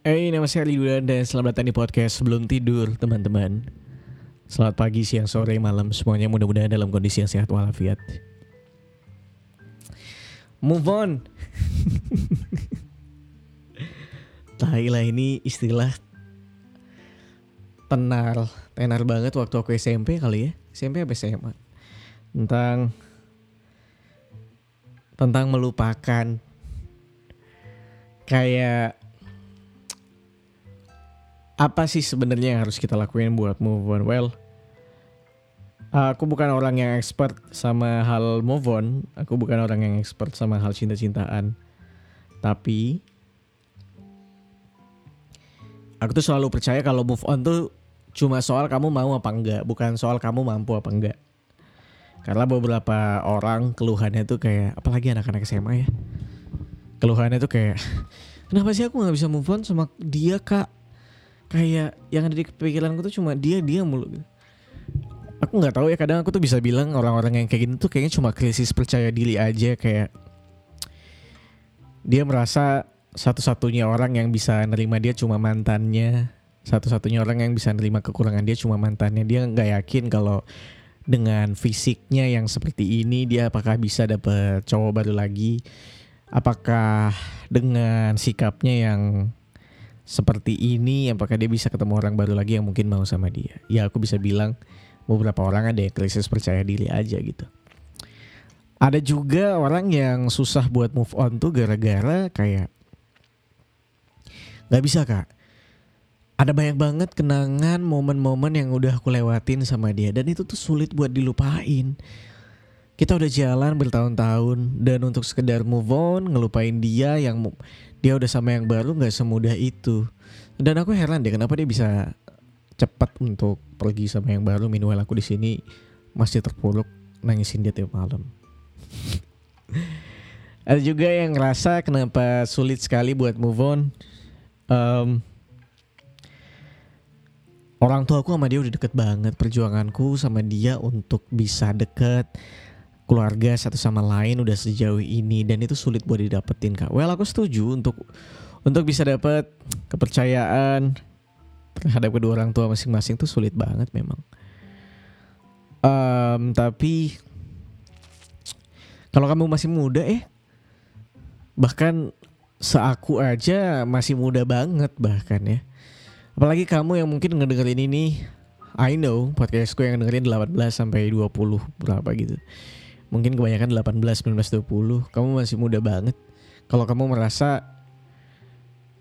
Hey, nama saya Lidudan dan selamat datang di podcast Sebelum Tidur, teman-teman. Selamat pagi, siang, sore, malam. Semuanya mudah-mudahan dalam kondisi yang sehat walafiat. Move on. Tai lah ini istilah tenar, tenar banget waktu aku SMP kali ya. SMP apa SMA? Tentang tentang melupakan kayak apa sih sebenarnya yang harus kita lakuin buat move on? Well, aku bukan orang yang expert sama hal move on. Aku bukan orang yang expert sama hal cinta-cintaan. Tapi aku tuh selalu percaya kalau move on tuh cuma soal kamu mau apa enggak, bukan soal kamu mampu apa enggak. Karena beberapa orang keluhannya tuh kayak apalagi anak-anak SMA ya. Keluhannya tuh kayak kenapa sih aku nggak bisa move on sama dia kak? Kayak yang ada di pikiranku tuh cuma dia dia mulu. gitu. Aku nggak tahu ya kadang aku tuh bisa bilang orang-orang yang kayak gini tuh kayaknya cuma krisis percaya diri aja kayak dia merasa satu-satunya orang yang bisa nerima dia cuma mantannya satu-satunya orang yang bisa nerima kekurangan dia cuma mantannya dia nggak yakin kalau dengan fisiknya yang seperti ini dia apakah bisa dapet cowok baru lagi apakah dengan sikapnya yang seperti ini apakah dia bisa ketemu orang baru lagi yang mungkin mau sama dia? Ya aku bisa bilang beberapa orang ada yang krisis percaya diri aja gitu. Ada juga orang yang susah buat move on tuh gara-gara kayak nggak bisa kak. Ada banyak banget kenangan momen-momen yang udah aku lewatin sama dia dan itu tuh sulit buat dilupain kita udah jalan bertahun-tahun dan untuk sekedar move on ngelupain dia yang dia udah sama yang baru nggak semudah itu. Dan aku heran deh kenapa dia bisa cepat untuk pergi sama yang baru? Meanwhile aku di sini masih terpuruk nangisin dia tiap malam. Ada juga yang ngerasa kenapa sulit sekali buat move on? Em, orang tua aku sama dia udah deket banget perjuanganku sama dia untuk bisa deket keluarga satu sama lain udah sejauh ini dan itu sulit buat didapetin kak. Well aku setuju untuk untuk bisa dapet kepercayaan terhadap kedua orang tua masing-masing tuh sulit banget memang. Em, tapi kalau kamu masih muda eh bahkan seaku aja masih muda banget bahkan ya. Apalagi kamu yang mungkin ngedengerin ini I know podcastku yang dengerin 18 sampai 20 berapa gitu. Mungkin kebanyakan 18, 19, 20. Kamu masih muda banget. Kalau kamu merasa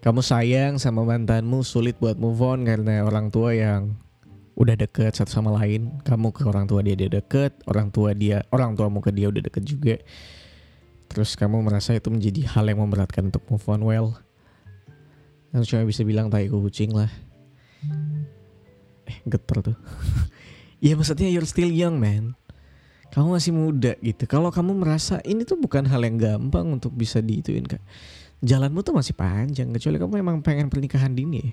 kamu sayang sama mantanmu sulit buat move on karena orang tua yang udah deket satu sama lain. Kamu ke orang tua dia dia deket, orang tua dia orang tuamu ke dia udah deket juga. Terus kamu merasa itu menjadi hal yang memberatkan untuk move on well. Aku cuma bisa bilang tai kucing lah. Eh geter tuh. Iya maksudnya you're still young man. Kamu masih muda gitu. Kalau kamu merasa ini tuh bukan hal yang gampang untuk bisa diituin kak. Jalanmu tuh masih panjang. Kecuali kamu memang pengen pernikahan dini ya.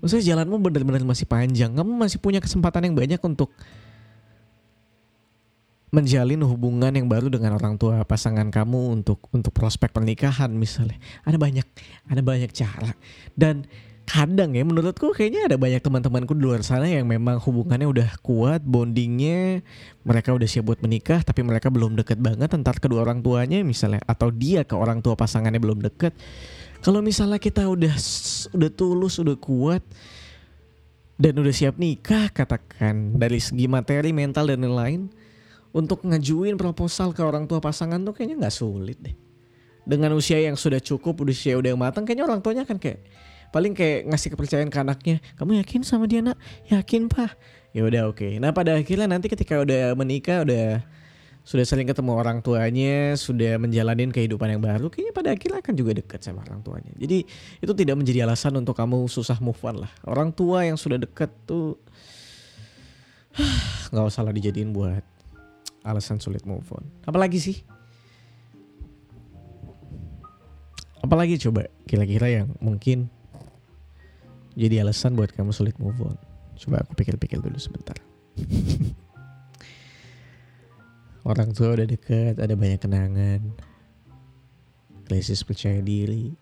Maksudnya jalanmu benar-benar masih panjang. Kamu masih punya kesempatan yang banyak untuk menjalin hubungan yang baru dengan orang tua pasangan kamu untuk untuk prospek pernikahan misalnya ada banyak ada banyak cara dan kadang ya menurutku kayaknya ada banyak teman-temanku di luar sana yang memang hubungannya udah kuat bondingnya mereka udah siap buat menikah tapi mereka belum deket banget antar kedua orang tuanya misalnya atau dia ke orang tua pasangannya belum deket kalau misalnya kita udah udah tulus udah kuat dan udah siap nikah katakan dari segi materi mental dan lain-lain untuk ngajuin proposal ke orang tua pasangan tuh kayaknya nggak sulit deh. Dengan usia yang sudah cukup, usia udah yang matang, kayaknya orang tuanya kan kayak paling kayak ngasih kepercayaan ke anaknya. Kamu yakin sama dia nak? Yakin pak? Ya udah oke. Nah pada akhirnya nanti ketika udah menikah, udah sudah sering ketemu orang tuanya, sudah menjalanin kehidupan yang baru, kayaknya pada akhirnya akan juga dekat sama orang tuanya. Jadi itu tidak menjadi alasan untuk kamu susah move on lah. Orang tua yang sudah dekat tuh nggak usah lah dijadiin buat alasan sulit move on. Apalagi sih? Apalagi coba kira-kira yang mungkin jadi alasan buat kamu sulit move on. Coba aku pikir-pikir dulu sebentar. Orang tua udah deket, ada banyak kenangan. Krisis percaya diri.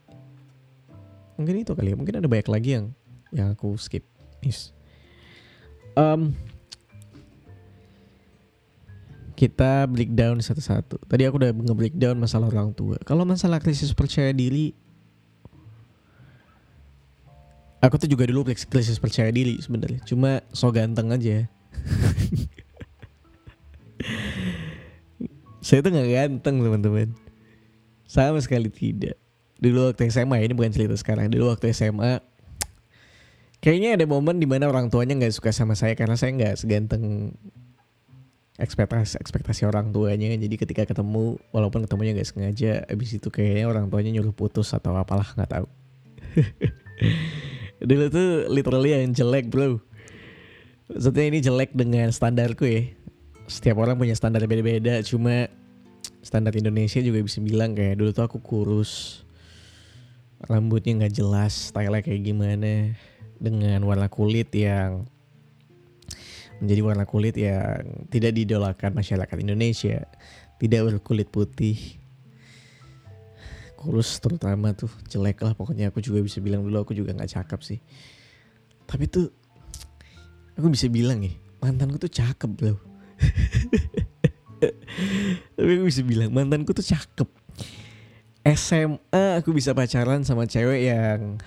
mungkin itu kali ya mungkin ada banyak lagi yang yang aku skip Nis. Um, kita breakdown satu-satu. Tadi aku udah nge-breakdown masalah orang tua. Kalau masalah krisis percaya diri, aku tuh juga dulu krisis percaya diri sebenarnya. Cuma so ganteng aja. Saya tuh gak ganteng teman-teman. Sama sekali tidak. Dulu waktu SMA ini bukan cerita sekarang. Dulu waktu SMA kayaknya ada momen di mana orang tuanya nggak suka sama saya karena saya nggak seganteng ekspektasi ekspektasi orang tuanya jadi ketika ketemu walaupun ketemunya nggak sengaja abis itu kayaknya orang tuanya nyuruh putus atau apalah nggak tahu dulu tuh literally yang jelek bro. Maksudnya ini jelek dengan standarku ya. Setiap orang punya standar beda-beda cuma standar Indonesia juga bisa bilang kayak dulu tuh aku kurus rambutnya nggak jelas style kayak gimana dengan warna kulit yang menjadi warna kulit yang tidak didolakan masyarakat Indonesia, tidak berkulit putih, kurus terutama tuh jelek lah pokoknya aku juga bisa bilang dulu aku juga nggak cakep sih. Tapi tuh aku bisa bilang ya mantanku tuh cakep loh. Tapi aku bisa bilang mantanku tuh cakep. SMA aku bisa pacaran sama cewek yang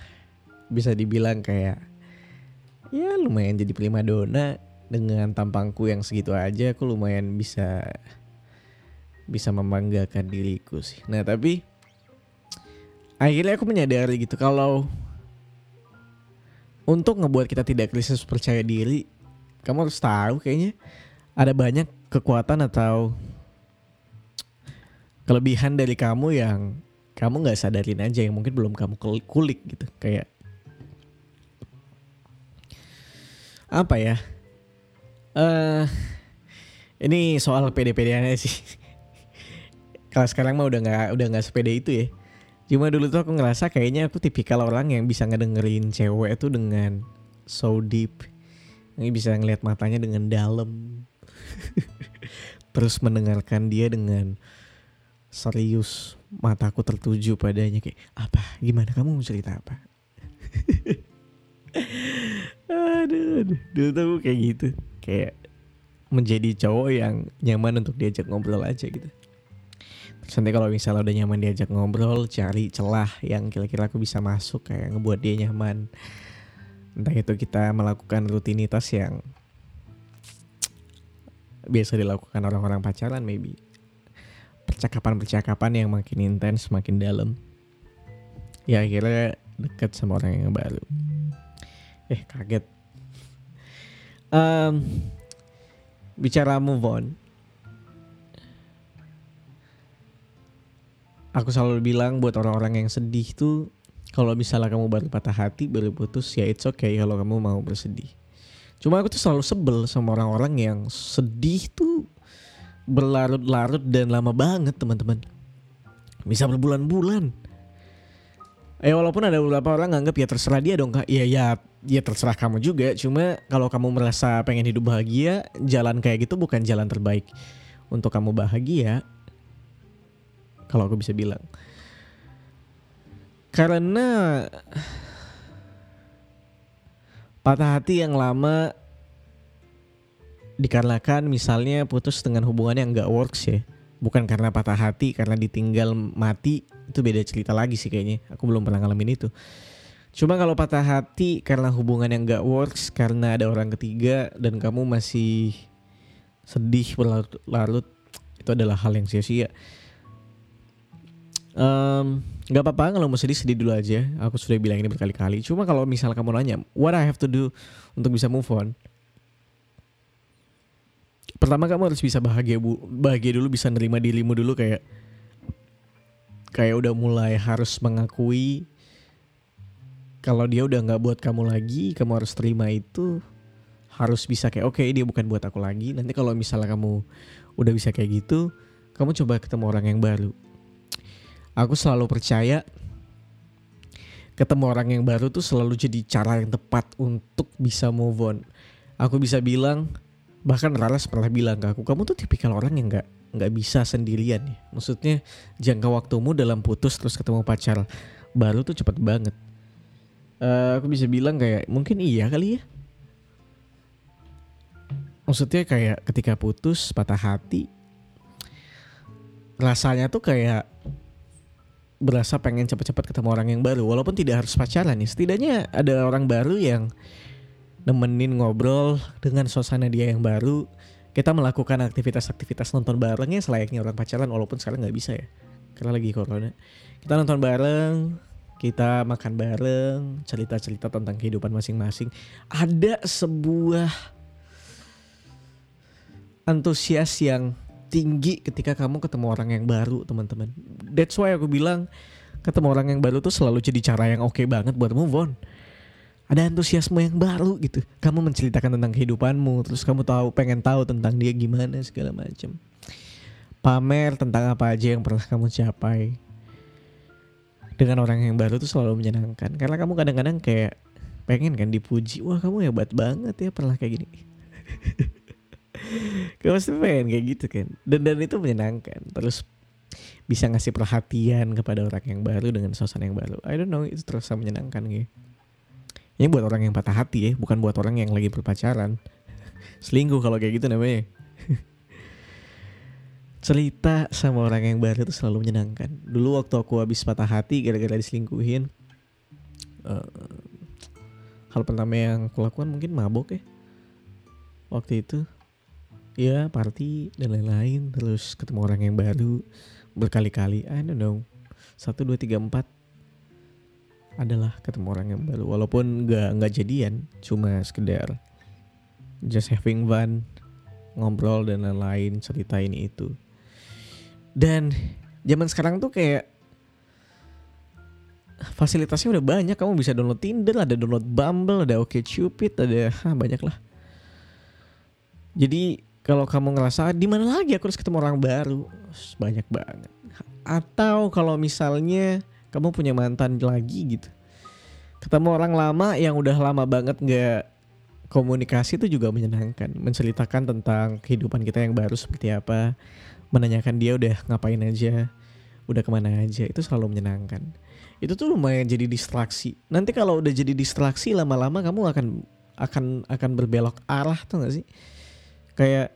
bisa dibilang kayak ya lumayan jadi prima dona dengan tampangku yang segitu aja aku lumayan bisa bisa membanggakan diriku sih. Nah tapi akhirnya aku menyadari gitu kalau untuk ngebuat kita tidak krisis percaya diri, kamu harus tahu kayaknya ada banyak kekuatan atau kelebihan dari kamu yang kamu nggak sadarin aja yang mungkin belum kamu kulik gitu kayak apa ya? Eh uh, ini soal pede-pedeannya sih. Kalau sekarang mah udah nggak udah nggak sepede itu ya. Cuma dulu tuh aku ngerasa kayaknya aku tipikal orang yang bisa ngedengerin cewek itu dengan so deep. Yang bisa ngeliat matanya dengan dalam. Terus mendengarkan dia dengan serius. Mataku tertuju padanya kayak apa? Gimana kamu mau cerita apa? aduh, aduh. Dulu tuh kayak gitu. Kayak menjadi cowok yang nyaman untuk diajak ngobrol aja gitu. Nanti kalau misalnya udah nyaman diajak ngobrol, cari celah yang kira-kira aku bisa masuk kayak ngebuat dia nyaman. Entah itu kita melakukan rutinitas yang biasa dilakukan orang-orang pacaran maybe. Percakapan-percakapan yang makin intens, makin dalam. Ya akhirnya deket sama orang yang baru. Eh kaget um, bicara move on aku selalu bilang buat orang-orang yang sedih tuh kalau misalnya kamu baru patah hati baru putus ya it's okay kalau kamu mau bersedih cuma aku tuh selalu sebel sama orang-orang yang sedih tuh berlarut-larut dan lama banget teman-teman bisa berbulan-bulan Eh walaupun ada beberapa orang nganggap ya terserah dia dong kak. Iya ya ya terserah kamu juga. Cuma kalau kamu merasa pengen hidup bahagia, jalan kayak gitu bukan jalan terbaik untuk kamu bahagia. Kalau aku bisa bilang. Karena patah hati yang lama dikarenakan misalnya putus dengan hubungan yang gak works ya. Bukan karena patah hati karena ditinggal mati itu beda cerita lagi sih kayaknya. Aku belum pernah ngalamin itu. Cuma kalau patah hati karena hubungan yang gak works karena ada orang ketiga dan kamu masih sedih berlarut-larut itu adalah hal yang sia-sia um, nggak apa-apa kalau mau sedih sedih dulu aja. Aku sudah bilang ini berkali-kali. Cuma kalau misal kamu nanya what I have to do untuk bisa move on? Pertama kamu harus bisa bahagia bu bahagia dulu bisa nerima dirimu dulu kayak kayak udah mulai harus mengakui kalau dia udah nggak buat kamu lagi kamu harus terima itu harus bisa kayak oke okay, dia bukan buat aku lagi. Nanti kalau misalnya kamu udah bisa kayak gitu kamu coba ketemu orang yang baru aku selalu percaya ketemu orang yang baru tuh selalu jadi cara yang tepat untuk bisa move on. Aku bisa bilang bahkan Raras pernah bilang ke aku kamu tuh tipikal orang yang nggak nggak bisa sendirian ya. Maksudnya jangka waktumu dalam putus terus ketemu pacar baru tuh cepet banget. Uh, aku bisa bilang kayak mungkin iya kali ya. Maksudnya kayak ketika putus patah hati rasanya tuh kayak berasa pengen cepet-cepet ketemu orang yang baru walaupun tidak harus pacaran nih. Setidaknya ada orang baru yang nemenin ngobrol dengan suasana dia yang baru. Kita melakukan aktivitas-aktivitas nonton barengnya selayaknya orang pacaran walaupun sekarang nggak bisa ya karena lagi corona. Kita nonton bareng kita makan bareng cerita-cerita tentang kehidupan masing-masing. Ada sebuah antusias yang tinggi ketika kamu ketemu orang yang baru teman-teman. That's why aku bilang ketemu orang yang baru tuh selalu jadi cara yang oke okay banget buat move on. Ada antusiasme yang baru gitu. Kamu menceritakan tentang kehidupanmu terus kamu tahu pengen tahu tentang dia gimana segala macam pamer tentang apa aja yang pernah kamu capai. Dengan orang yang baru tuh selalu menyenangkan. Karena kamu kadang-kadang kayak pengen kan dipuji. Wah kamu hebat banget ya pernah kayak gini Kamu pasti pengen kayak gitu kan. Dan dan itu menyenangkan. Terus bisa ngasih perhatian kepada orang yang baru dengan suasana yang baru. I don't know itu terasa menyenangkan gitu. Ini buat orang yang patah hati ya bukan buat orang yang lagi berpacaran. Selingkuh kalau kayak gitu namanya. Cerita sama orang yang baru itu selalu menyenangkan. Dulu waktu aku habis patah hati gara-gara diselingkuhin uh, hal pertama yang aku lakukan mungkin mabok ya. Waktu itu ya party dan lain-lain terus ketemu orang yang baru berkali-kali. I don't know. Satu dua tiga empat adalah ketemu orang yang baru. Walaupun nggak nggak jadian cuma sekedar just having fun ngobrol dan lain-lain cerita ini itu. Dan zaman sekarang tuh kayak fasilitasnya udah banyak. Kamu bisa download Tinder ada download Bumble ada OkCupid ada banyak lah jadi kalau kamu ngerasa di mana lagi aku harus ketemu orang baru? Banyak banget. Atau kalau misalnya kamu punya mantan lagi gitu. Ketemu orang lama yang udah lama banget nggak komunikasi itu juga menyenangkan. Menceritakan tentang kehidupan kita yang baru seperti apa. Menanyakan dia udah ngapain aja udah ke mana aja. Itu selalu menyenangkan. Itu tuh lumayan jadi distraksi. Nanti kalau udah jadi distraksi lama-lama kamu akan akan akan berbelok arah tuh gak sih kayak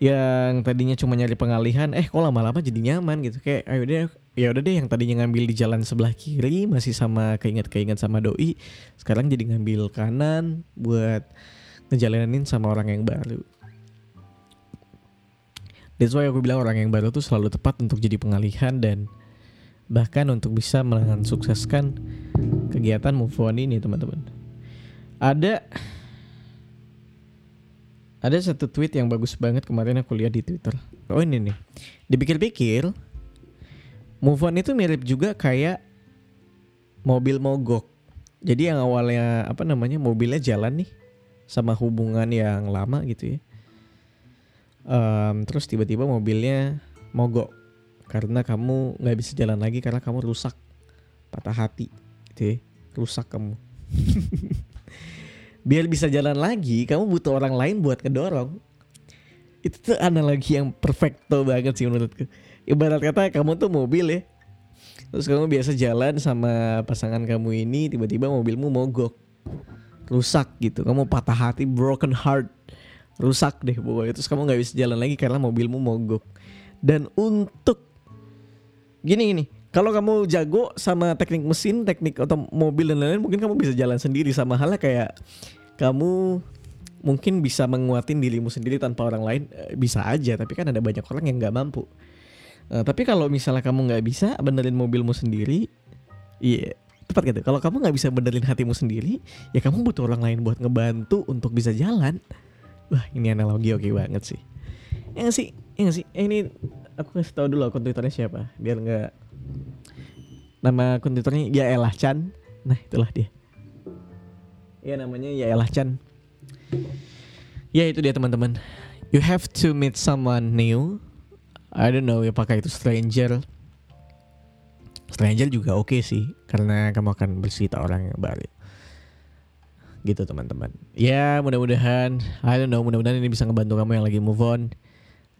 yang tadinya cuma nyari pengalihan eh kok lama-lama jadi nyaman gitu kayak ayo deh ya udah deh yang tadinya ngambil di jalan sebelah kiri masih sama keinget-keinget sama doi sekarang jadi ngambil kanan buat ngejalanin sama orang yang baru That's why aku bilang orang yang baru tuh selalu tepat untuk jadi pengalihan dan bahkan untuk bisa sukseskan kegiatan move on ini teman-teman. Ada ada satu tweet yang bagus banget kemarin aku lihat di Twitter. Oh ini nih. Dipikir-pikir, move on itu mirip juga kayak mobil mogok. Jadi yang awalnya apa namanya mobilnya jalan nih sama hubungan yang lama gitu ya. Um, terus tiba-tiba mobilnya mogok karena kamu nggak bisa jalan lagi karena kamu rusak, patah hati, gitu ya. rusak kamu. biar bisa jalan lagi kamu butuh orang lain buat ngedorong itu tuh analogi yang perfecto banget sih menurutku. Ibarat kata kamu tuh mobil ya. Terus kamu biasa jalan sama pasangan kamu ini tiba-tiba mobilmu mogok. Rusak gitu. Kamu patah hati broken heart. Rusak deh pokoknya. Terus kamu nggak bisa jalan lagi karena mobilmu mogok. Dan untuk gini gini. Kalau kamu jago sama teknik mesin, teknik atau mobil dan lain-lain, mungkin kamu bisa jalan sendiri sama halnya kayak kamu mungkin bisa menguatin dirimu sendiri tanpa orang lain eh, bisa aja, tapi kan ada banyak orang yang nggak mampu. Uh, tapi kalau misalnya kamu nggak bisa benerin mobilmu sendiri, iya yeah, tepat gitu. Kalau kamu nggak bisa benerin hatimu sendiri, ya kamu butuh orang lain buat ngebantu untuk bisa jalan. Wah ini analogi oke banget sih. Yang sih, yang sih. Eh, ini aku kasih tahu dulu akun twitternya siapa, biar nggak Nama akun Twitternya Yaelah Chan. Nah, itulah dia. Ya namanya Yaelah Chan. Ya itu dia teman-teman. You have to meet someone new. I don't know ya pakai itu stranger. Stranger juga oke okay sih karena kamu akan bercerita orang yang baru. Gitu teman-teman. Ya mudah-mudahan, I don't know, mudah-mudahan ini bisa ngebantu kamu yang lagi move on.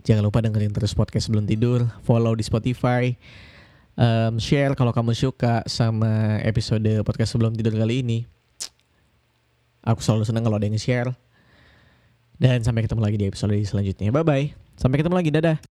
Jangan lupa dengerin terus podcast sebelum tidur, follow di Spotify um, share kalau kamu suka sama episode podcast sebelum tidur kali ini. Aku selalu senang kalau ada yang share. Dan sampai ketemu lagi di episode selanjutnya. Bye bye. Sampai ketemu lagi. Dadah.